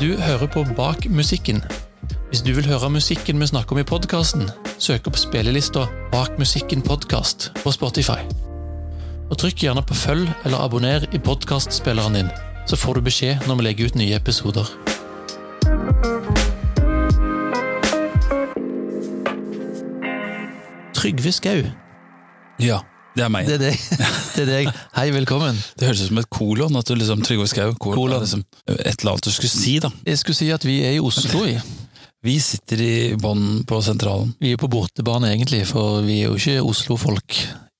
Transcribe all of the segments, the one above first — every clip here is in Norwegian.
Du hører på Bak musikken. Hvis du vil høre musikken vi snakker om i podkasten, søk opp spillelista Bak musikken podkast på Spotify. Og trykk gjerne på følg eller abonner i podkastspilleren din, så får du beskjed når vi legger ut nye episoder. Trygve Skau. Ja, det er meg. Det er deg. Det er deg. Hei, velkommen. Det høres ut som et kolon. at du liksom Trygve Skau. Kolon. Kolon. Liksom, et eller annet du skulle si, da. Jeg skulle si at vi er i Oslo. i. Vi sitter i bånn på sentralen. Vi er på bortebane, egentlig, for vi er jo ikke Oslo-folk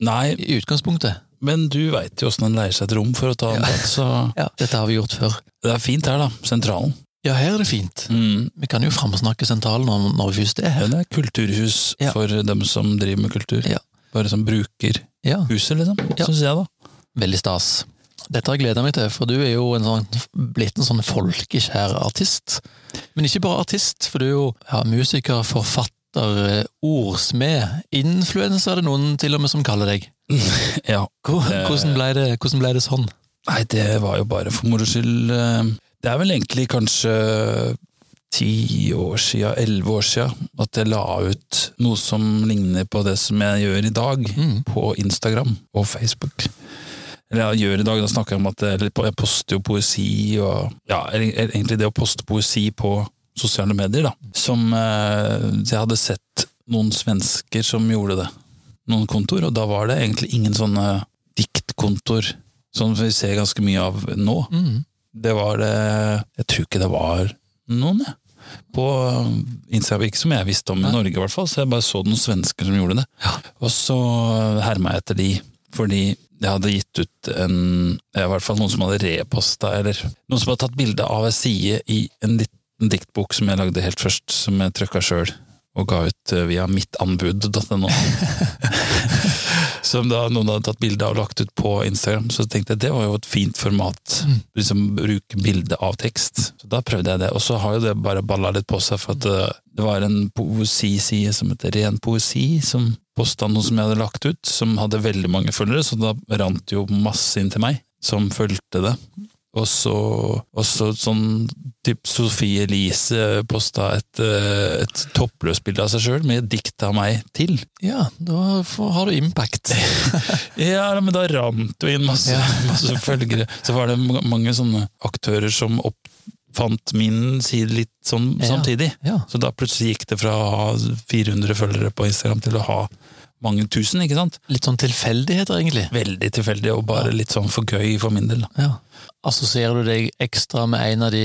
Nei, i utgangspunktet. men du veit jo åssen en leier seg et rom for å ta en prat, så Ja, Dette har vi gjort før. det er fint her, da. Sentralen. Ja, her er det fint. Mm. Vi kan jo framsnakke sentralen når, når vi først er her. det er kulturhus Ja. for dem som driver med kultur. Ja. Bare som bruker Ja, huset, liksom. Ja. Syns jeg, da. Veldig stas. Dette har jeg gleda meg til, for du er jo en sånn, blitt en sånn folkekjær artist. Men ikke bare artist, for du er jo ja, musiker, forfatter, eh, ordsmed, influenser er det noen til og med som kaller deg. Ja. Hvordan ble det, hvordan ble det sånn? Nei, det var jo bare for moro skyld. eh, Det er vel egentlig kanskje ti år sia, elleve år sia, at jeg la ut noe som ligner på det som jeg gjør i dag, Mm. på Instagram og Facebook. Eller jeg gjør i dag, da snakker jeg om at jeg, jeg poster jo poesi og Ja, egentlig det å poste poesi på sosiale medier, da. Som eh, Jeg hadde sett noen svensker som gjorde det. Noen kontor, og da var det egentlig ingen sånne diktkontor. som vi ser ganske mye av nå. Mm. Det var det Jeg tror ikke det var noen, jeg. På Instagram, ikke som jeg visste om i Norge, i hvert fall, så jeg bare så noen svensker som gjorde det. Og så herma jeg etter de, fordi jeg hadde gitt ut en I hvert fall noen som hadde reposta, eller noen som hadde tatt bilde av ei side i en liten diktbok som jeg lagde helt først, som jeg trykka sjøl. Og ga ut eh, via mittanbud.no. som da noen hadde tatt bilde av og lagt ut på Instagram. Så tenkte jeg det var jo et fint format. Liksom Bruke bilde av tekst. Så da prøvde jeg det. Og så har jo det bare balla litt på seg, for at eh, det var en poesiside som heter Ren poesi, som posta noe som jeg hadde lagt ut, som hadde veldig mange følgere, så da rant jo masse inn til meg, som fulgte det. Og så, og så sånn typ Sofie Elise posta et, eh, et toppløst bilde av seg sjøl med dikt av meg til. Ja, da får, har du impact. Ja, men da rant det inn masse, masse følgere. Så var det mange sånne aktører som oppfant min side litt sånn Ja. samtidig. Ja. Så da plutselig gikk det fra å ha 400 følgere på Instagram til å ha mange tusen, ikke sant? Litt sånn tilfeldigheter, egentlig. Veldig tilfeldig, og bare litt sånn for gøy for min del. Ja. Assosierer du deg ekstra med en av de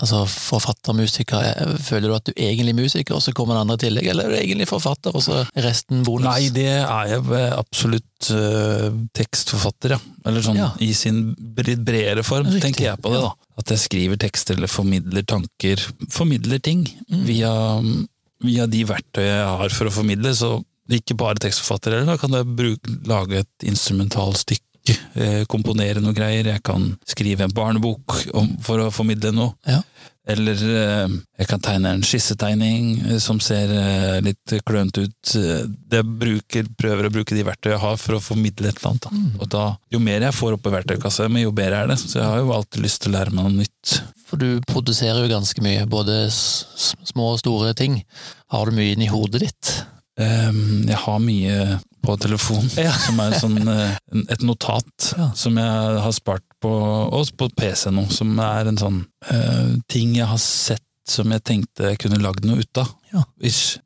altså forfattermusikere? Føler du at du er egentlig musiker, og så kommer en andre i tillegg, eller er du egentlig forfatter, og så resten bonus? Nei, det er jeg absolutt eh, tekstforfatter, ja. Eller sånn Ja. i sin bredere form, Riktig, tenker jeg på det, da. At jeg skriver tekster eller formidler tanker, formidler ting, Mm. via, via de verktøy jeg har for å formidle, så ikke bare tekstforfatter heller, da kan jeg bruke, lage et instrumentalstykke, eh, komponere noe greier, jeg kan skrive en barnebok om, for å formidle noe. Ja. Eller eh, jeg kan tegne en skissetegning eh, som ser litt klønete ut. Jeg bruker, prøver å bruke de verktøy jeg har for å formidle et eller annet. Da. Mm. Og da, jo mer jeg får opp i verktøykassa, jo bedre er det. Så jeg har jo alltid lyst til å lære meg noe nytt. For du produserer jo ganske mye, både små og store ting. Har du mye inni hodet ditt? Ehm, Jeg har mye på telefon, Ja. som er sånn, eh, et notat Ja. som jeg har spart på, og på PC nå, som er en sånn uh, ting jeg har sett som jeg tenkte jeg kunne lagd noe ut av. Ja.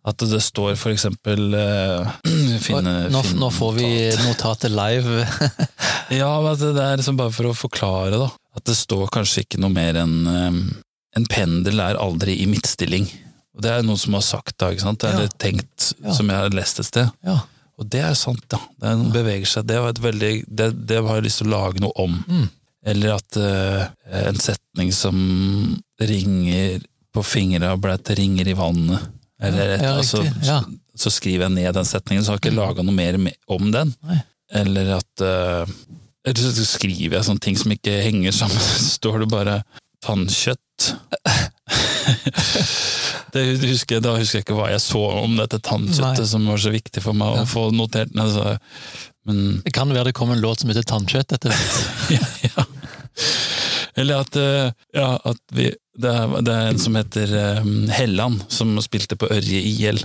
At det står for eksempel uh, finne, nå, finne nå får vi notatet live. Ja, det er liksom bare for å forklare, da. At det står kanskje ikke noe mer enn um, En pendel er aldri i midtstilling. Det er noen som har sagt da, ikke sant? Eller tenkt, som jeg har lest et sted. Ja. Og det er sant, da. Det er, beveger seg. Det, veldig, det, det har jeg lyst til å lage noe om. Mm. Eller at uh, en setning som ringer på fingra ble til ringer i vannet. Eller et, Ja, altså. Ja. så, så skriver jeg ned den setningen, så har jeg ikke laga noe mer om den. Nei. Eller at uh, Eller så skriver jeg sånne ting som ikke henger sammen. Så står det bare tannkjøtt. Det husker jeg, da husker jeg ikke hva jeg så om dette tannkjøttet Nei. som var så viktig for meg Ja. å få notert. Altså, men Det kan være det kom en låt som heter Tannkjøtt etter hvert. ja, ja. Eller at, eh, ja, at vi det er, det er en som heter eh, Helland, som spilte på Ørje IL.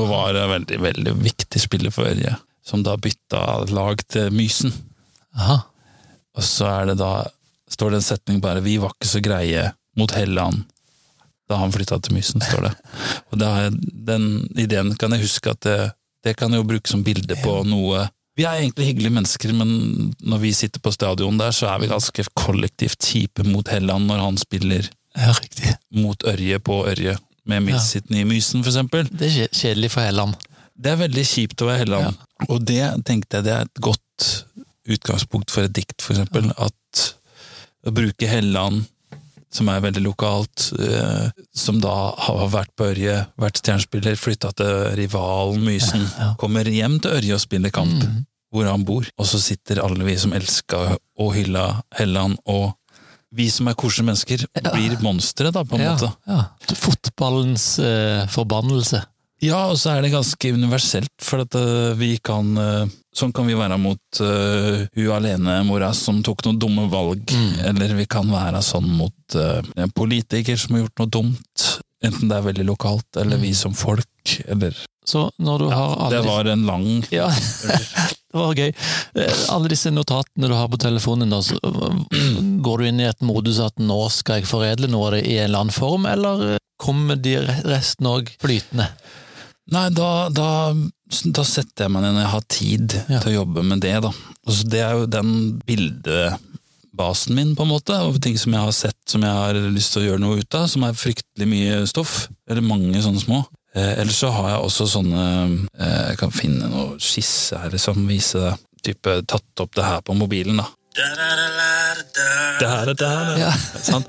Og var en veldig, veldig viktig spiller for Ørje. Som da bytta lag til Mysen. Aha. Og så er det da står det en setning bare 'Vi var ikke så greie mot Helland' da han flytta til Mysen, står det. Og det er, den ideen kan jeg huske at det, det kan jeg jo bruke som bilde på noe Vi er egentlig hyggelige mennesker, men når vi sitter på stadion der, så er vi ganske kollektivt kjipe mot Helland når han spiller Ja, mot Ørje på Ørje, med Midtsitten i Mysen, for eksempel. Det er kjedelig for Helland. Det er veldig kjipt å være Helland. Og det tenkte jeg det er et godt utgangspunkt for et dikt, for eksempel. At å bruke Helland, som er veldig lokalt, eh, som da har vært på Ørje, vært stjernespiller, flytta til rivalen Mysen, kommer hjem til Ørje og spiller kamp, hvor han bor. Og så sitter alle vi som elska og hylla Helland, og vi som er koselige mennesker, blir monstre, da, på en Ja, måte. ja. Fotballens eh, forbannelse. Ja, og så er det ganske universelt, for at eh, vi kan eh, Sånn kan vi være mot uh, hun alenemora som tok noen dumme valg, eller vi kan være sånn mot uh, en politiker som har gjort noe dumt. Enten det er veldig lokalt, eller vi som folk, eller Så når du har alle Det var en lang Ja, det var gøy. Alle disse notatene du har på telefonen, da, så går du inn i et modus at nå skal jeg foredle noe av det i en eller annen form, eller kommer de resten òg flytende? Nei, da, da, da setter jeg meg ned når jeg har tid Ja. til å jobbe med det, da. Altså, det er jo den bildebasen min, på en måte, og ting som jeg har sett som jeg har lyst til å gjøre noe ut av, som er fryktelig mye stoff. Eller mange sånne små. Eh, Eller så har jeg også sånne eh, Jeg kan finne noe skisse her som viser det. Type tatt opp det her på mobilen, da. Da, da, da, Ja. Sant?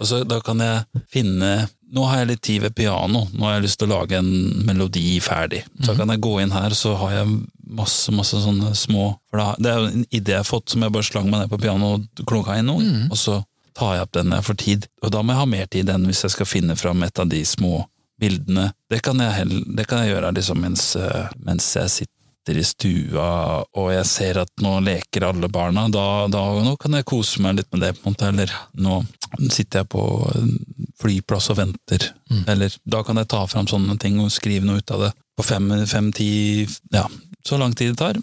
Og så da kan jeg finne Nå har jeg litt tid ved piano, nå har jeg lyst til å lage en melodi ferdig. Så kan jeg gå inn her, så har jeg masse masse sånne små For Det er en idé jeg har fått som jeg bare slang meg ned på pianoet og klokka inn noe, og så tar jeg opp den når jeg får tid. Og da må jeg ha mer tid enn hvis jeg skal finne fram et av de små bildene. Det kan jeg, det kan jeg gjøre liksom mens, eh, mens jeg sitter i stua og jeg ser at nå leker alle barna, da, da nå kan jeg kose meg litt med det, på en måte. Eller nå sitter jeg på flyplass og venter. Eller da kan jeg ta fram sånne ting og skrive noe ut av det. På fem, fem ti Ja, så lang tid det tar.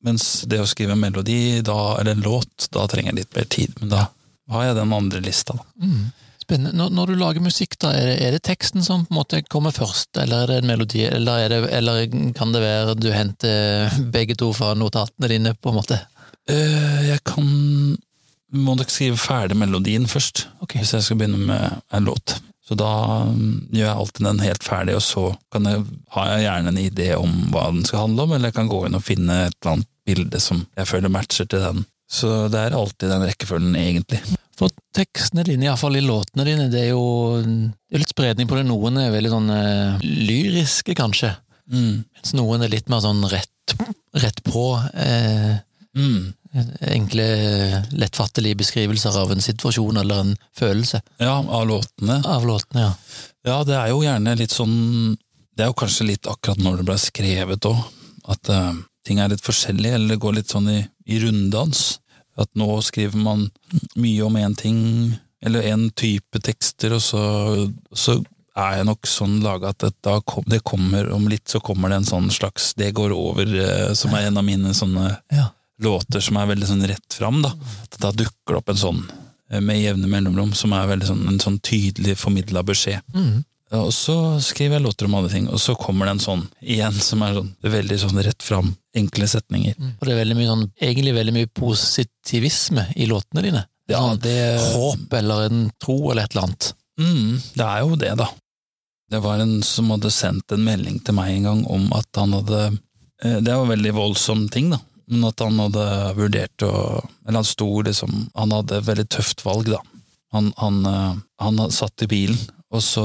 Mens det å skrive en melodi, da, eller en låt, da trenger jeg litt mer tid. Men da har jeg den andre lista, da. Spennende. Når, når du lager musikk, da, er det, er det teksten som på en måte kommer først, eller er det en melodi, eller, er det, eller kan det være du henter begge to fra notatene dine, på en måte? Eh, jeg kan Må dere skrive ferdig melodien først, okay. hvis jeg skal begynne med en låt. Så da mm, gjør jeg alltid den helt ferdig, og så kan jeg, har jeg gjerne en idé om hva den skal handle om, eller jeg kan gå inn og finne et eller annet bilde som jeg føler matcher til den. Så det er alltid den rekkefølgen, egentlig. For tekstene dine, iallfall i låtene dine, det er jo det er litt spredning på det. Noen er veldig sånn eh, lyriske, kanskje, Mm. mens noen er litt mer sånn rett, rett på. Eh, Mm. enkle, lettfattelige beskrivelser av en situasjon eller en følelse Ja, av låtene. av låtene, ja. Ja, det er jo gjerne litt sånn Det er jo kanskje litt akkurat når det ble skrevet òg, at uh, ting er litt forskjellig, eller det går litt sånn i, i runddans. At nå skriver man mye om én ting, eller én type tekster, og så, så er jeg nok sånn laga at det, da kom, det kommer om litt, så kommer det en sånn slags Det går over, eh, som er en av mine sånne ja. Låter som er veldig sånn rett fram, da. Da dukker det opp en sånn eh, med jevne mellomrom, som er veldig sånn, en sånn tydelig formidla beskjed. Mm. Og så skriver jeg låter om alle ting, og så kommer det en sånn igjen, som er sånn veldig sånn rett fram, enkle setninger. Og det er veldig mye sånn, egentlig veldig mye positivisme i låtene dine. Er Ja, sånn det- håp eller en tro eller et eller annet. Mm, det er jo det, da. Det var en som hadde sendt en melding til meg en gang om at han hadde eh, Det er jo veldig voldsom ting, da. Men at han hadde vurdert å Eller han sto liksom Han hadde et veldig tøft valg, da. Han, han, eh, han satt i bilen, og så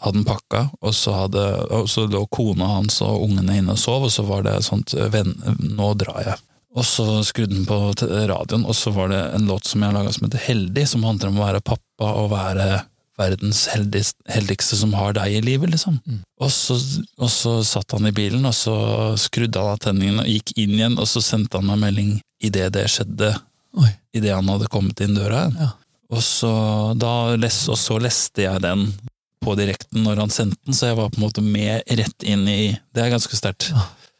hadde han pakka, og så, hadde, og så lå kona hans og ungene inne og sov, og så var det sånt eh, venn, Nå drar jeg. Og så skrudde han på radioen, og så var det en låt som jeg laga som heter Heldig, som handler om å være pappa og være verdens heldigste, heldigste som har deg i livet, liksom. Og, så, og så satt han i bilen, og så skrudde han av tenningen og gikk inn igjen, og så sendte han meg melding idet det skjedde, idet han hadde kommet inn døra. Ja. Og, så, da og så leste jeg den på direkten når han sendte den, så jeg var på en måte med rett inn i Det er ganske sterkt.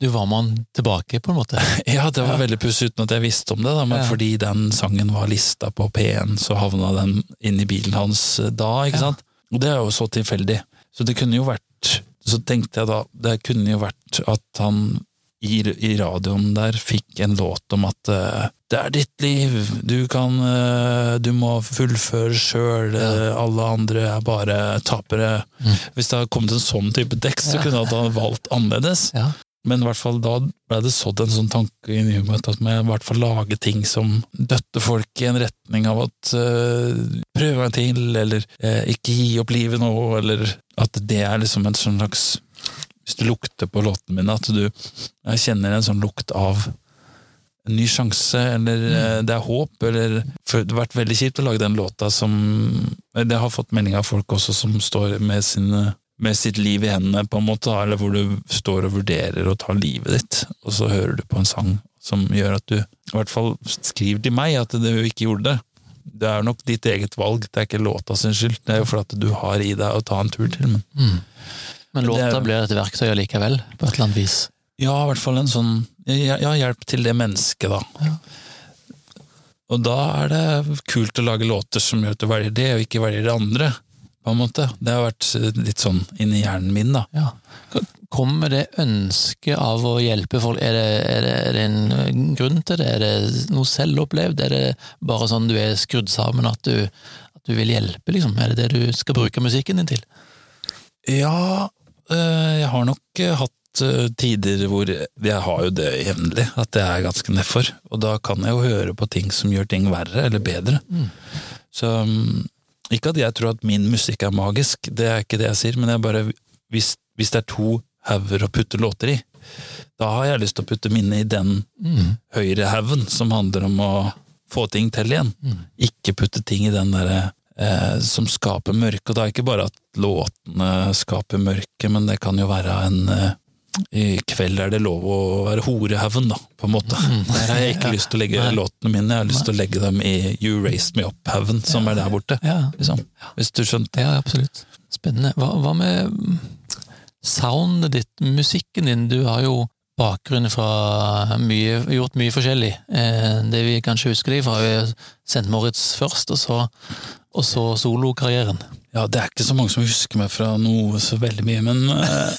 Du var man tilbake, på en måte. Ja, det var veldig pussig uten at jeg visste om det, da, men Ja. fordi den sangen var lista på P1, så havna den inn i bilen hans eh, da, ikke Ja. sant? Og det er jo så tilfeldig. Så det kunne jo vært Så tenkte jeg da, det kunne jo vært at han i, i radioen der fikk en låt om at uh, det er ditt liv, du kan uh, Du må fullføre sjøl, alle andre er bare tapere. Mm. Hvis det hadde kommet en sånn type tekst, så kunne han valgt annerledes. Ja. Men i hvert fall da ble det sådd en sånn tanke i huet mitt at man i hvert fall lager ting som døtte folk i en retning av at uh, prøv en til, eller uh, ikke gi opp livet nå, eller at det er liksom en sånn slags Hvis du lukter på låtene mine, at du jeg kjenner en sånn lukt av en ny sjanse, eller mm. det er håp, eller for Det har vært veldig kjipt å lage den låta som Det har fått melding av folk også som står med sine med sitt liv i hendene, på en måte, eller hvor du står og vurderer å ta livet ditt, og så hører du på en sang som gjør at du i hvert fall skriver til meg at du ikke gjorde det. Det er nok ditt eget valg, det er ikke låta sin skyld. Det er jo fordi at du har i deg å ta en tur til. Men Mm. Men Det låta er- blir et verktøy allikevel, på et eller annet vis. ja, i hvert fall en sånn ja, ja, hjelp til det mennesket, da. Ja. Og da er det kult å lage låter som gjør at du velger det, og ikke velger det andre. På en måte. Det har vært litt sånn inni hjernen min, da. Ja. Kommer det ønsket av å hjelpe folk, er det, er, det, er det en grunn til det? Er det noe selvopplevd? Er det bare sånn du er skrudd sammen at du, at du vil hjelpe, liksom? Er det det du skal bruke musikken din til? Ja, øh, jeg har nok øh, hatt tider hvor Jeg har jo det jevnlig, at jeg er ganske nedfor. Og da kan jeg jo høre på ting som gjør ting verre eller bedre. Mm. Så mm, ikke at jeg tror at min musikk er magisk, det er ikke det jeg sier, men jeg bare hvis, hvis det er to hauger å putte låter i, da har jeg lyst til å putte mine i den Mm. høyre haugen, som handler om å få ting til igjen. Mm. Ikke putte ting i den derre eh, som skaper mørke. Og det er ikke bare at låtene skaper mørke, men det kan jo være en eh, I kveld er det lov å være horehaugen, da, på en måte. Der har jeg ikke lyst til å legge Mm. Nei. låtene mine, jeg har lyst til å legge dem i You Raised Me Up-haugen, som er der borte. Ja, Liksom. Hvis du skjønte. ja, absolutt. Spennende. Hva, hva med soundet ditt, musikken din? Du har jo bakgrunn fra mye, gjort mye forskjellig. Eh, det vi kanskje husker de fra, er St. Moritz først, og så, og så solokarrieren. Ja, det er ikke så mange som husker meg fra noe så veldig mye, men eh,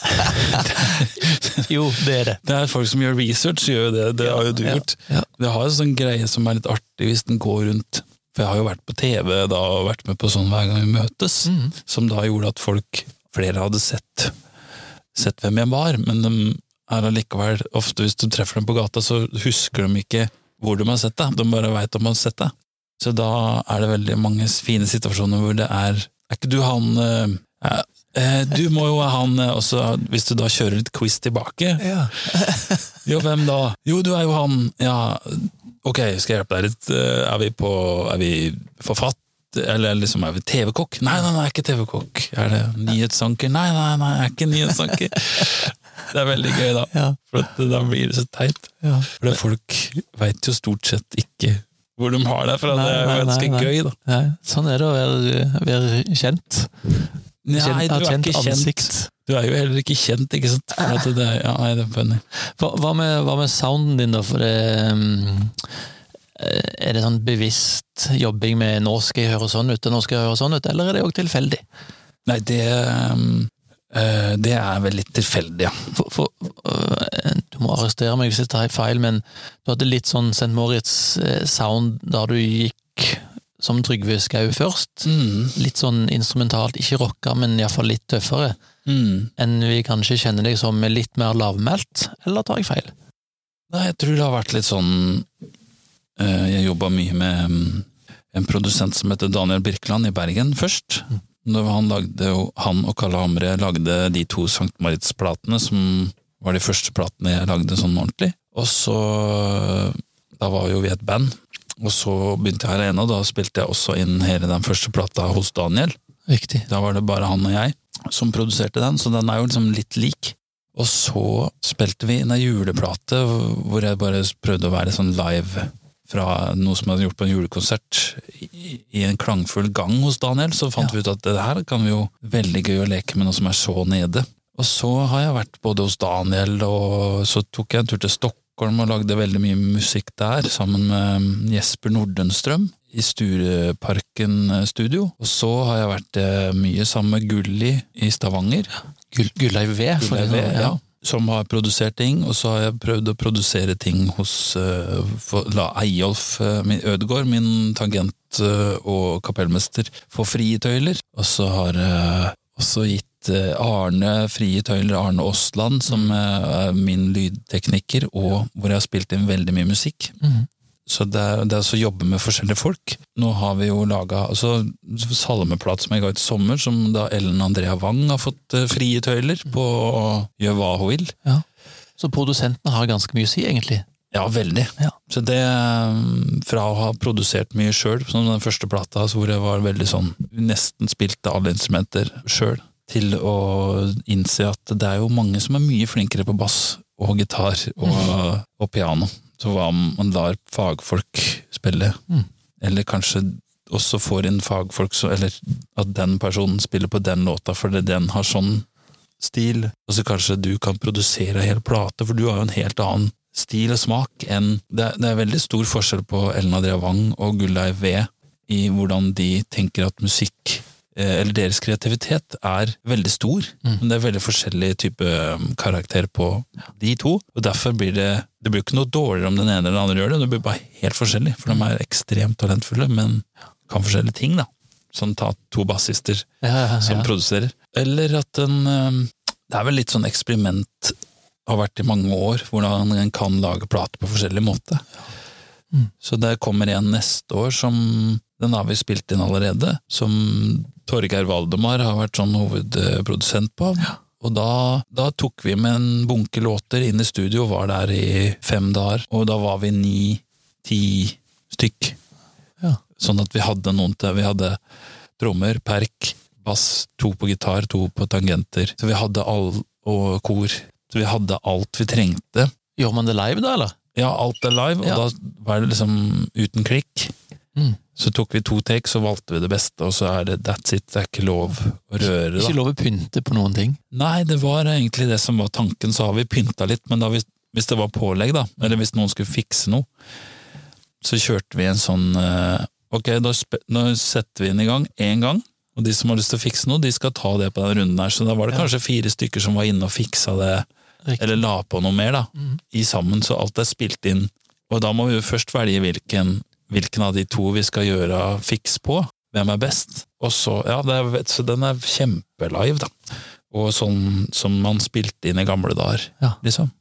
Jo, det er det. Det er folk som gjør research, gjør det. Det har jo du gjort. ja. Vi har en sånn greie som er litt artig hvis den går rundt For jeg har jo vært på TV da og vært med på sånn hver gang vi møtes, Mm. som da gjorde at folk Flere hadde sett, sett hvem jeg var, men de er allikevel Ofte hvis du treffer dem på gata, så husker de ikke hvor de har sett deg. De bare veit de har sett deg. Så da er det veldig mange fine situasjoner hvor det er Er ikke du han eh, eh, Du må jo være han også, hvis du da kjører litt quiz tilbake, Ja. jo, hvem da? Jo, du er jo han. Ja, ok, skal jeg hjelpe deg litt? Eh, Er vi på Er vi forfatt? Eller liksom, er vi TV-kokk? Nei, nei, nei, jeg er ikke TV-kokk. Er det nyhetsanker? Nei, nei, nei, jeg er ikke nyhetsanker. Det er veldig gøy, da. Ja. For da blir det så teit. Ja. For det folk veit jo stort sett ikke hvor de har deg fra. Nei, Det er jo ganske nei, nei. gøy, da. Sånn er det å være, være kjent. Nei, Kjent- du er kjent ikke kjent. Du er jo heller ikke kjent, ikke sant? For det er, ja, nei, det er funny. Hva, med, hva med sounden din, da? For det um, Er det sånn bevisst jobbing med 'nå skal jeg høre sånn ut', og 'nå skal jeg høre sånn ut', eller er det òg tilfeldig? Nei, det um, eh, Det er vel litt tilfeldig, ja. For, for øh, Du må arrestere meg hvis jeg tar feil, men du hadde litt sånn St. Moritz-sound da du gikk som Trygve Skau først. Mm, Litt sånn instrumentalt, ikke rocka, men iallfall litt tøffere mm. enn vi kanskje kjenner deg som litt mer lavmælt, eller tar jeg feil? Nei, jeg tror det har vært litt sånn eh, Jeg jobba mye med mm, en produsent som heter Daniel Birkeland i Bergen først. Når han, lagde, han og Kalle Hamre lagde de to St. Maritz-platene, som var de første platene jeg lagde sånn ordentlig. Og så Da var jo vi et band. Og så begynte jeg alene, og da spilte jeg også inn hele den første plata hos Daniel. Riktig. Da var det bare han og jeg som produserte den, så den er jo liksom litt lik. Og så spilte vi ei juleplate hvor jeg bare prøvde å være sånn live fra noe som hadde gjort på en julekonsert, i, i en klangfull gang hos Daniel, så fant vi ut at det her kan vi jo veldig gøy å leke med noe som er så nede. Og så har jeg vært både hos Daniel, og så tok jeg en tur til Stockholm og lagde veldig mye musikk der, sammen med Jesper Nordenstrøm i Stureparken studio. Og så har jeg vært eh, mye sammen med Gulli i Stavanger. Gull, Gullei V, for Gullei V, eksempel, ja. Som har produsert ting, og så har jeg prøvd å produsere ting hos uh, for, la Eyolf uh, min, Ødegård, min tangent- uh, og kapellmester, få frie tøyler. Og så har jeg også gitt Arne frie tøyler, Arne Aasland, som er min lydtekniker, og hvor jeg har spilt inn veldig mye musikk. Mhm. Så det det er altså å jobbe med forskjellige folk. Nå har vi jo laga altså, salmeplat som jeg ga ut i sommer, som da Ellen Andrea Wang har fått uh, frie tøyler på å gjøre hva hun vil. Ja. Så produsentene har ganske mye å si, egentlig. Ja, veldig. Ja. Så det, mm, fra å ha produsert mye sjøl, som den første plata, hvor jeg var veldig sånn Nesten spilte alle instrumenter sjøl, til å innse at det er jo mange som er mye flinkere på bass og gitar og, og piano. Så hva om man lar fagfolk spille, Mm. eller kanskje også får inn fagfolk, så, eller at den personen spiller på den låta fordi den har sånn stil, og så kanskje du kan produsere en hel plate, for du har jo en helt annen stil og smak enn Det er, det er veldig stor forskjell på Elna Drevang og Gullei V i hvordan de tenker at musikk eller deres kreativitet er veldig stor, Mm. men det er veldig forskjellig type um, karakter på de to, og derfor blir det det blir ikke noe dårligere om den ene eller den andre gjør det, det blir bare helt forskjellig, for de er ekstremt talentfulle, men kan forskjellige ting, da. Sånn ta to bassister Ja, ja, ja. som produserer. Eller at en um, Det er vel litt sånn eksperiment har vært i mange år, hvordan en kan lage plater på forskjellig måte. Mm. Så det kommer en neste år som Den har vi spilt inn allerede, som Torgeir Valdemar har vært sånn hovedprodusent på. Og da, da tok vi med en bunke låter inn i studio, og var der i fem dager, og da var vi ni-ti stykk. Ja. Sånn at vi hadde noen til Vi hadde trommer, perk, bass, to på gitar, to på tangenter. Så vi hadde all, og kor. Så vi hadde alt vi trengte. Gjør man det live, da, eller? Ja, alt er live, og Ja. da var det liksom uten klikk. Mm. Så tok vi to takes, så valgte vi det beste, og så er det that's it, det er ikke lov å røre, Ikke lov å pynte på noen ting. Nei, det var egentlig det som var tanken, så har vi pynta litt, men da hvis, hvis det var pålegg, da, eller hvis noen skulle fikse noe, så kjørte vi en sånn eh, Ok, da, nå setter vi den i gang én gang, og de som har lyst til å fikse noe, de skal ta det på den runden her. Så da var det kanskje fire stykker som var inne og fiksa det, Riktig. eller la på noe mer, da, mm. i sammen, så alt er spilt inn. Og da må vi jo først velge hvilken, hvilken av de to vi skal gjøre fiks på. Hvem er best? Og så, ja, det er, så den er kjempelive, da. Og sånn som man spilte inn i gamle dager, Ja. liksom.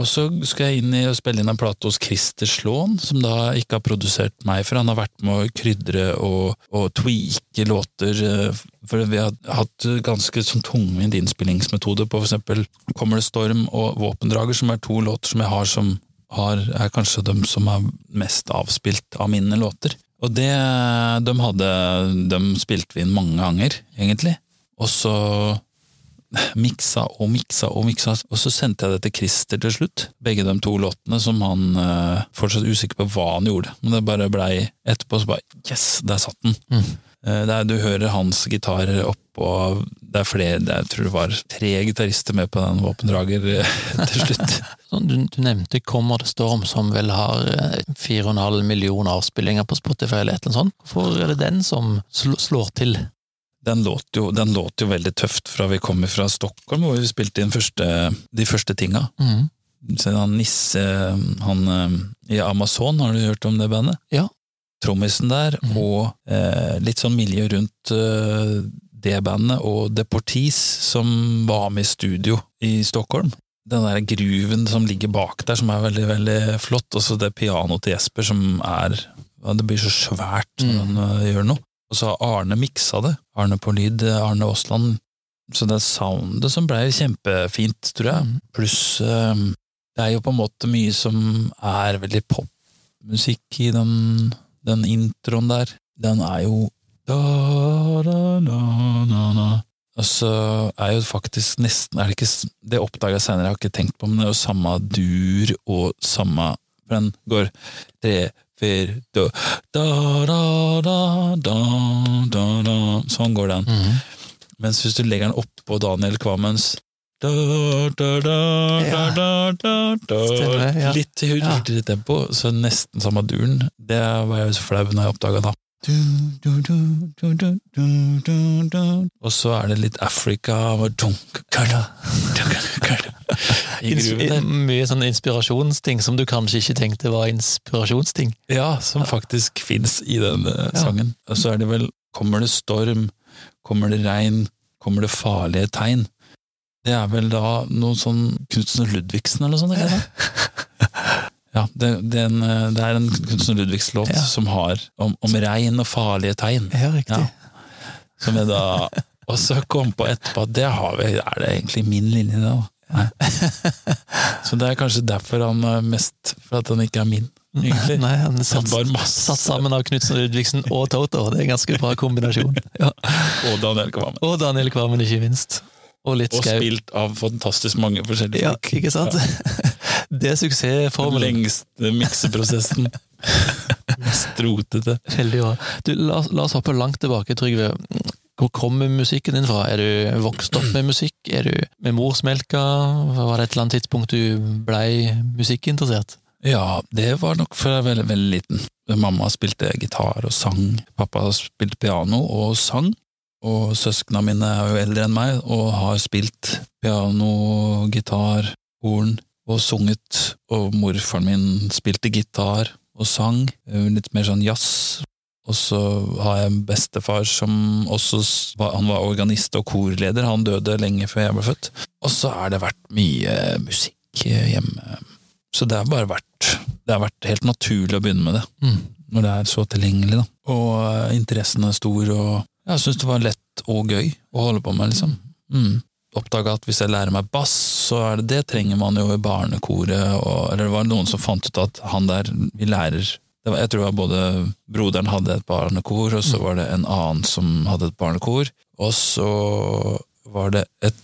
Og så skal jeg inn i og spille inn en plate hos Christer Slåen, som da ikke har produsert meg, for han har vært med å krydre og, og tweake låter, eh, for vi har hatt ganske sånn tungvint innspillingsmetode på for eksempel Kommer det storm og Våpendrager, som er to låter som jeg har som har, er kanskje de som er mest avspilt av mine låter. Og det, de hadde, de spilte vi inn mange ganger, egentlig. Og så miksa og miksa og miksa, og så sendte jeg det til Christer til slutt. Begge de to låtene som han eh, fortsatt usikker på hva han gjorde, men det bare blei etterpå så bare yes, der satt den. Mm. Eh, er, du hører hans gitar oppå, det er flere, det er, jeg tror det var tre gitarister med på den våpendrager eh, til slutt. Sånn, du, du nevnte Kommer det Storm, som vel har eh, 4,5 millioner avspillinger på Spotify, eller et eller annet sånt. Hvorfor er det den som sl slår til? Den låt, jo, den låt jo veldig tøft fra vi kom fra Stockholm, hvor vi spilte inn første, de første tinga. Mm. Han Nisse, han eh, i Amazon, har du hørt om det bandet? Ja. Trommisen der, mm. og eh, litt sånn miljø rundt eh, det bandet, og Deportees, som var med i studio i Stockholm. Den der gruven som ligger bak der, som er veldig, veldig flott, og så det pianoet til Jesper som er ja, Det blir så svært når Mm. han eh, gjør noe. Og så har Arne miksa det. Arne på lyd, eh, Arne Aasland. Så det er soundet som blei kjempefint, tror jeg. Mhm. Pluss eh, det er jo på en måte mye som er veldig popmusikk i den, den introen der. Den er jo da, da, da, da, da. Og så er jo faktisk nesten er det, ikke, det oppdaga jeg senere, jeg har ikke tenkt på, men det er jo samme dur og samme For den går tre, fyr da, da, da, da, da, da, da. Sånn går den. Mhm. Mens hvis du legger den oppå Daniel Kvamens da, da, da. Litt hurtigere tempo, så nesten samme duren. Det var jeg så flau når jeg oppdaga da. Og så er det litt der. mye sånn inspirasjonsting som du kanskje ikke tenkte var inspirasjonsting. Ja, som faktisk fins i den eh, sangen. Og så er det vel Kommer det storm, kommer det regn, kommer det farlige tegn? Det er vel da noe sånn Knutsen og Ludvigsen eller noe sånt? Ikke det? Ja, det, det, er en, det er en Knutsen og Ludvigsen-låt Ja. som har om, om regn og farlige tegn. Ja, riktig. Ja. Som jeg da Og så kom på etterpå at det har vi, er det egentlig min linje, da? Nei. Så det er kanskje derfor han er mest For at han ikke er min, egentlig. Nei, han er satt sammen av Knutsen Ludvigsen og Toto. Det er en ganske bra kombinasjon. Ja. Og Daniel Kvammen. Og Daniel Kvammen, ikke minst. Og litt Og spilt av fantastisk mange forskjellige Ja, folk. ikke sant? Det er suksessformelen. Den lengste mikseprosessen. Mest rotete. Veldig bra. Du, la, la oss hoppe langt tilbake, Trygve. Hvor kommer musikken din fra? Er du vokst opp med musikk? Er du med morsmelka? Var det et eller annet tidspunkt du blei musikkinteressert? Ja, det var nok fra jeg var veldig, veldig liten. Mamma spilte gitar og sang. Pappa spilte piano og sang. Og søsknene mine er jo eldre enn meg og har spilt piano, gitar, horn og sunget. Og morfaren min spilte gitar og sang. Litt mer sånn jazz. Og så har jeg en bestefar som også var, han var organist og korleder. Han døde lenge før jeg ble født. Og så har det vært mye musikk hjemme. Så det har bare vært Det har vært helt naturlig å begynne med det, Mm. når det er så tilgjengelig, da. Og eh, interessen er stor, og jeg syns det var lett og gøy å holde på med, liksom. Mm. Oppdaga at hvis jeg lærer meg bass, så er det det trenger man jo i barnekoret, og Eller det var noen som fant ut at han der, vi lærer det var, Jeg tror både broderen hadde et barnekor, og så var det en annen som hadde et barnekor, og så var det et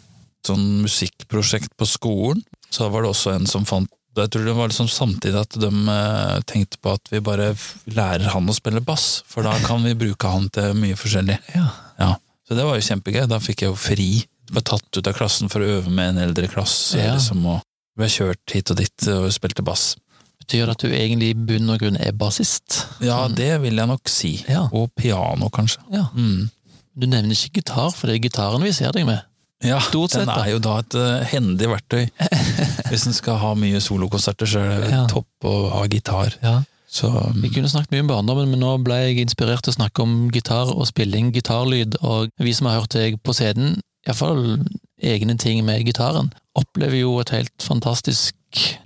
sånn musikkprosjekt på skolen, så var det også en som fant jeg tror det var liksom samtidig at de eh, tenkte på at vi bare lærer han å spille bass, for da kan vi bruke han til mye forskjellig. Ja. Ja. Så det var jo kjempegøy. Da fikk jeg jo fri. Ble tatt ut av klassen for å øve med en eldre klasse. Ja. Liksom, og ble kjørt hit og dit og spilte bass. Betyr det at du egentlig i bunn og grunn er bassist? Ja, Sånn. det vil jeg nok si. Ja. Og piano, kanskje. Ja. Mm. Du nevner ikke gitar, for det er gitaren vi ser deg med. Ja, Stort sett, den da. er jo da et uh, hendig verktøy. Hvis en skal ha mye solokonserter, så er det Ja. topp å ha gitar. Ja. Så um... Vi kunne snakket mye om barndommen, men nå ble jeg inspirert til å snakke om gitar og spilling, gitarlyd, og vi som har hørt deg på scenen, iallfall egne ting med gitaren, opplever jo et helt fantastisk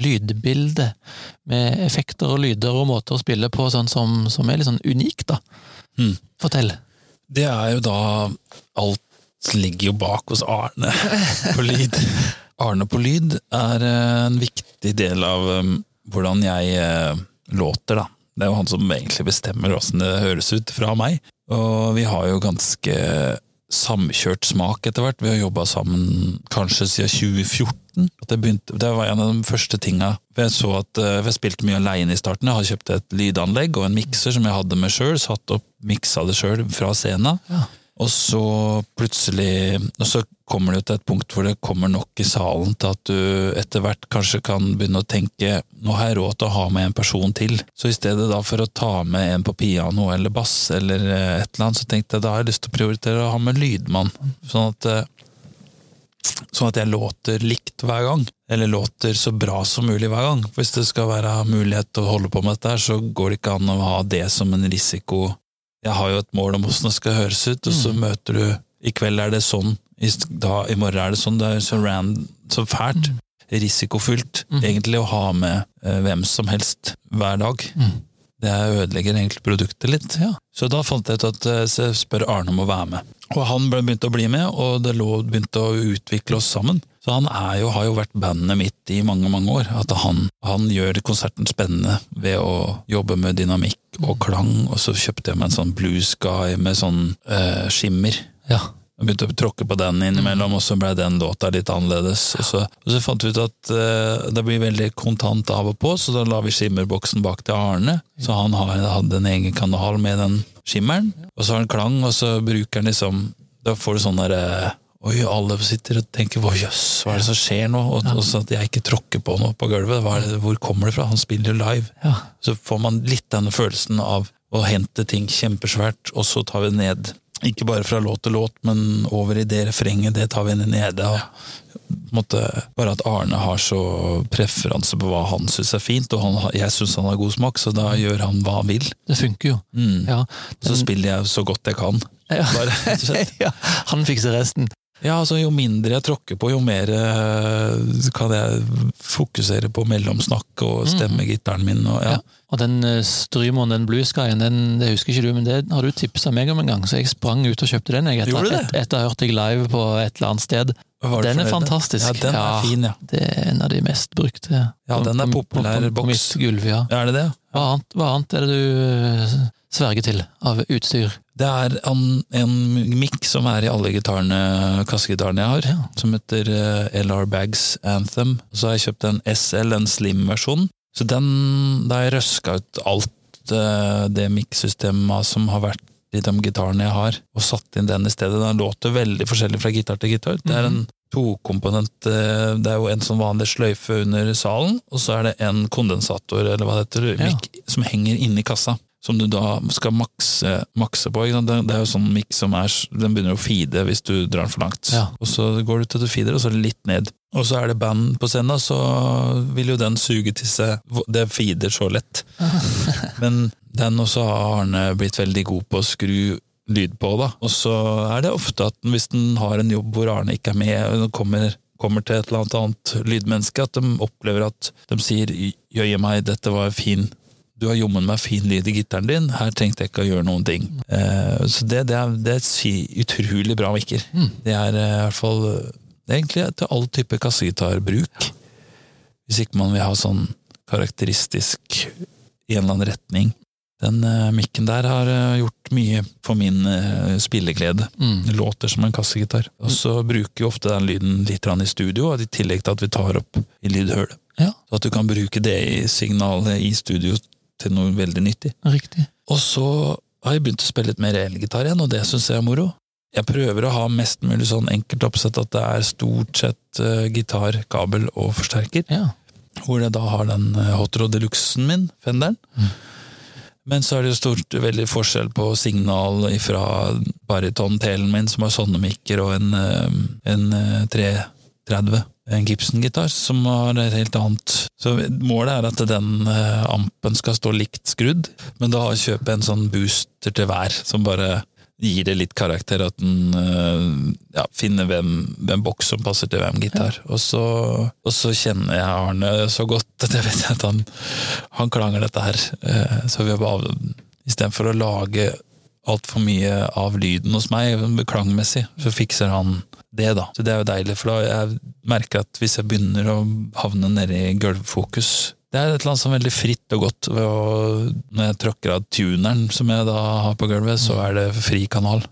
lydbilde med effekter og lyder og måter å spille på sånn som, som er litt sånn unikt, da. Mm. Fortell. Det er jo da Alt ligger jo bak hos Arne på lyd. Arne på lyd er eh, en viktig del av eh, hvordan jeg eh, låter, da. Det er jo han som egentlig bestemmer åssen det høres ut fra meg. Og vi har jo ganske samkjørt smak etter hvert. Vi har jobba sammen kanskje siden 2014. Det, begynte, det var en av de første tinga. Jeg så at eh, jeg spilte mye aleine i starten. Jeg hadde kjøpt et lydanlegg og en mikser som jeg hadde med sjøl. Satt opp, miksa det sjøl fra scenen. Ja. Og så plutselig Og så kommer det jo til et punkt hvor det kommer nok i salen til at du etter hvert kanskje kan begynne å tenke nå har jeg råd til å ha med en person til. Så i stedet da for å ta med en på piano eller bass eller eh, et eller annet, så tenkte jeg da har jeg lyst til å prioritere å ha med lydmann. Sånn at eh, Sånn at jeg låter likt hver gang, eller låter så bra som mulig hver gang. Hvis det skal være mulighet til å holde på med dette, så går det ikke an å ha det som en risiko. Jeg har jo et mål om åssen det skal høres ut, og så møter du I kveld er det sånn, i, da, i morgen er det sånn. Det er så rand, så fælt. Risikofylt, Mm. egentlig, å ha med eh, hvem som helst hver dag. Det ødelegger egentlig produktet litt. Ja. Så da fant jeg ut at eh, jeg spør Arne om å være med. Og han begynte å bli med, og det lå, begynte å utvikle oss sammen. Så han jo, har jo vært bandet mitt i mange, mange år. At han, han gjør konserten spennende ved å jobbe med dynamikk og klang, og så kjøpte jeg meg en sånn blues guy med sånn eh, skimmer. Ja. Jeg begynte å tråkke på den innimellom, og så ble den låta litt annerledes. Og så, og så fant vi ut at uh, det blir veldig kontant av og på, så da la vi skimmerboksen bak til Arne. Så han har, hadde en egen kanal med den skimmeren, og så har han klang, og så bruker han liksom Da får du sånn derre uh, Oi, alle sitter og tenker hva jøss, hva er det som skjer nå? Og, og så at jeg ikke tråkker på noe på gulvet. Det, hvor kommer det fra? Han spiller jo live. Ja. Så får man litt denne følelsen av å hente ting kjempesvært, og så tar vi det ned. Ikke bare fra låt til låt, men over i det refrenget, det tar vi nede. Og, måtte, bare at Arne har så preferanse på hva han syns er fint, og han, jeg syns han har god smak, så da gjør han hva han vil. Det funker jo. Mm. Ja, Så spiller jeg så godt jeg kan. Ja. Bare, ja, han fikser resten. Ja, altså Jo mindre jeg tråkker på, jo mer eh, kan jeg fokusere på mellomsnakk og stemme gitaren min. Og, ja. Ja. Og den Strymoen, Strymon, den bluesguyen, den det husker ikke du, men det har du tipsa meg om en gang, så jeg sprang ut og kjøpte den jeg, etter, Gjorde det? et, etter å ha hørt deg live på et eller annet sted. Den er fantastisk. Ja, den er fin, ja. Det er en av de mest brukte. Ja, den er på- populær på, på, på mitt gulv, ja. Er det det? Hva annet, hva annet er det du uh, sverger til av utstyr? Det er en, en mic som er i alle gitarene, kassegitarene jeg har, Ja. som heter eh, LR Bags Anthem. Så har jeg kjøpt en SL, en slim-versjon. Så den, da har jeg røska ut alt eh, det mic-systemet som har vært i de gitarene jeg har, og satt inn den i stedet. Den låter veldig forskjellig fra gitar til gitar. Det er en tokomponent eh, Det er jo en sånn vanlig sløyfe under salen, og så er det en kondensator, eller hva det heter, Ja. mic, som henger inni kassa. Som du da skal makse, makse på. Det, det er jo sånn miks som er Den begynner å feede hvis du drar den for langt. Ja. Og så går du til du feeder, og så litt ned. Og så er det band på scenen, så vil jo den suge til seg Det feeder så lett. Men den også har Arne blitt veldig god på å skru lyd på, da. Og så er det ofte at hvis den har en jobb hvor Arne ikke er med, og kommer, kommer til et eller annet annet lydmenneske, at de opplever at de sier 'jøye meg, dette var fin'. Du har jommen meg fin lyd i gitaren din, her trengte jeg ikke å gjøre noen ting. Eh, så det, det, er, det er utrolig bra mikker. Det er eh, i hvert fall egentlig til all type kassegitarbruk. Hvis ikke man vil ha sånn karakteristisk i en eller annen retning. Den uh, mikken der har eh, gjort mye for min eh, spilleglede. Mm. Låter som en kassegitar. Og så bruker vi ofte den lyden litt i studio, i tillegg til at vi tar opp i lydhølet. Ja, Så at du kan bruke det i signalet i studio til noe veldig nyttig. riktig. Og så har jeg begynt å spille litt mer elgitar igjen, og det syns jeg er moro. Jeg prøver å ha mest mulig sånn enkelt oppsett at det er stort sett uh, gitar, kabel og forsterker. Ja. Hvor jeg da har den eh, Hot Deluxen min, Fenderen. Men så er det jo stort veldig forskjell på signal fra bariton-telen min, som har sånne mikker, og en, eh, en eh, 330. En Gibson-gitar som har et helt annet Så målet er at den eh, ampen skal stå likt skrudd, men da kjøper jeg en sånn booster til hver, som bare gir det litt karakter, at den eh, ja, finner hvem, hvem boks som passer til hvem gitar. Og, så, og så kjenner jeg Arne så godt at jeg vet at han, han klanger dette her. Eh, Så vi har bare Istedenfor å lage altfor mye av lyden hos meg, klangmessig, så fikser han det, da. Så det er jo deilig, for da jeg merker at hvis jeg begynner å havne nedi gulvfokus det er et eller annet som er veldig fritt og godt ved å Når jeg tråkker av tuneren som jeg da har på gulvet, så er det fri kanal.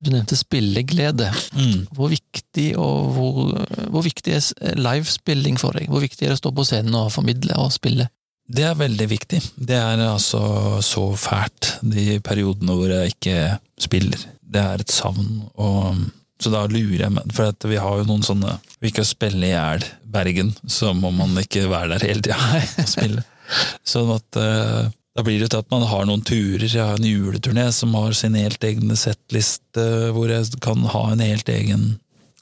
Du nevnte spilleglede. Mm. Hvor viktig, og hvor, hvor viktig er livespilling for deg? Hvor viktig er det å stå på scenen og formidle og spille? Det er veldig viktig. Det er altså så fælt, de periodene hvor jeg ikke spiller. Det er et savn, og så da lurer jeg meg For vi har jo noen sånne Vi kan spille i hjel Bergen, så må man ikke være der hele tida. Sånn at eh, da blir det til at man har noen turer. Jeg har en juleturné som har sin helt egne settliste, hvor jeg kan ha en helt egen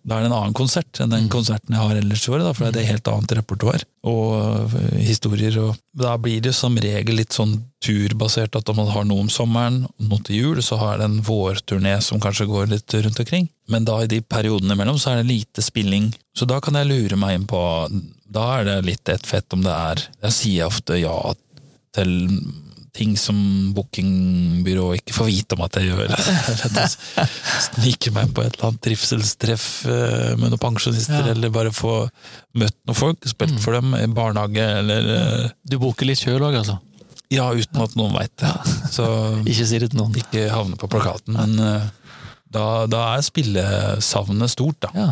da er det en annen konsert enn den konserten jeg har ellers i året, for det er et helt annet repertoar og øh, historier. og Da blir det som regel litt sånn turbasert, at om man har noe om sommeren, noe til jul, så har det en vårturné som kanskje går litt rundt omkring. Men da i de periodene imellom så er det lite spilling, så da kan jeg lure meg inn på Da er det litt et fett om det er Jeg sier ofte ja til ting som bookingbyrået ikke får vite om at jeg gjør. Snike meg på et eller annet trivselstreff eh, med noen pensjonister, Ja. eller bare få møtt noen folk, spilt for dem i barnehage, eller eh, Du booker litt sjøl òg, altså? Ja, uten at noen veit det. Så Ikke si det til noen. ikke havne på plakaten, men eh, Da, da er spillesavnet stort, da. Ja.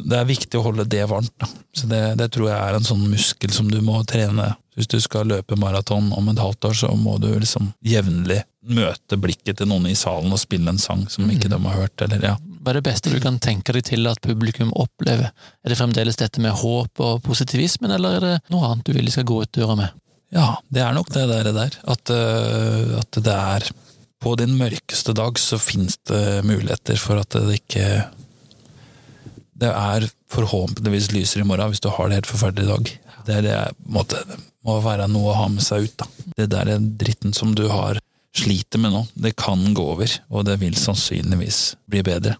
Det er viktig å holde det varmt. Da. Så det, det tror jeg er en sånn muskel som du må trene. Hvis du skal løpe maraton om et halvt år, så må du liksom jevnlig møte blikket til noen i salen og spille en sang som ikke de har hørt. Eller, ja. Hva er det beste du kan tenke deg til at publikum opplever? Er det fremdeles dette med håp og positivismen, eller er det noe annet du vil de skal gå ut døra med? ja, det er nok det der. der. At, uh, at det er På din mørkeste dag så fins det muligheter for at det ikke Det er forhåpentligvis lysere i morgen hvis du har det helt forferdelig i dag. Det er det på en måte, må være noe å ha med seg ut. da. Det der er dritten som du har sliter med nå, det kan gå over, og det vil sannsynligvis bli bedre.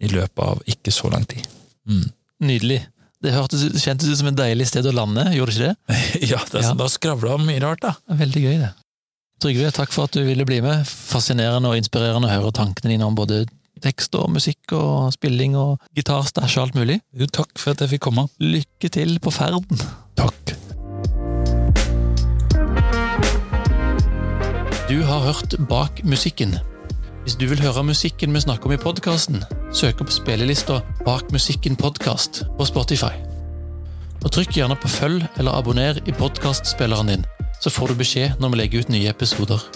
I løpet av ikke så lang tid. Mm. Nydelig. Det hørtes, kjentes ut som et deilig sted å lande, gjorde det ikke det? ja, det, Ja. da skravla mye rart, da. Veldig gøy, det. Trygve, takk for at du ville bli med. Fascinerende og inspirerende å høre tankene dine om både tekst og musikk og spilling og gitarstæsj og alt mulig. Jo, takk for at jeg fikk komme. Lykke til på ferden! Takk. Du har hørt Bak musikken. Hvis du vil høre musikken vi snakker om i podkasten, søk opp spillelista Bak musikken podkast på Spotify. Og Trykk gjerne på følg eller abonner i podkastspilleren din, så får du beskjed når vi legger ut nye episoder.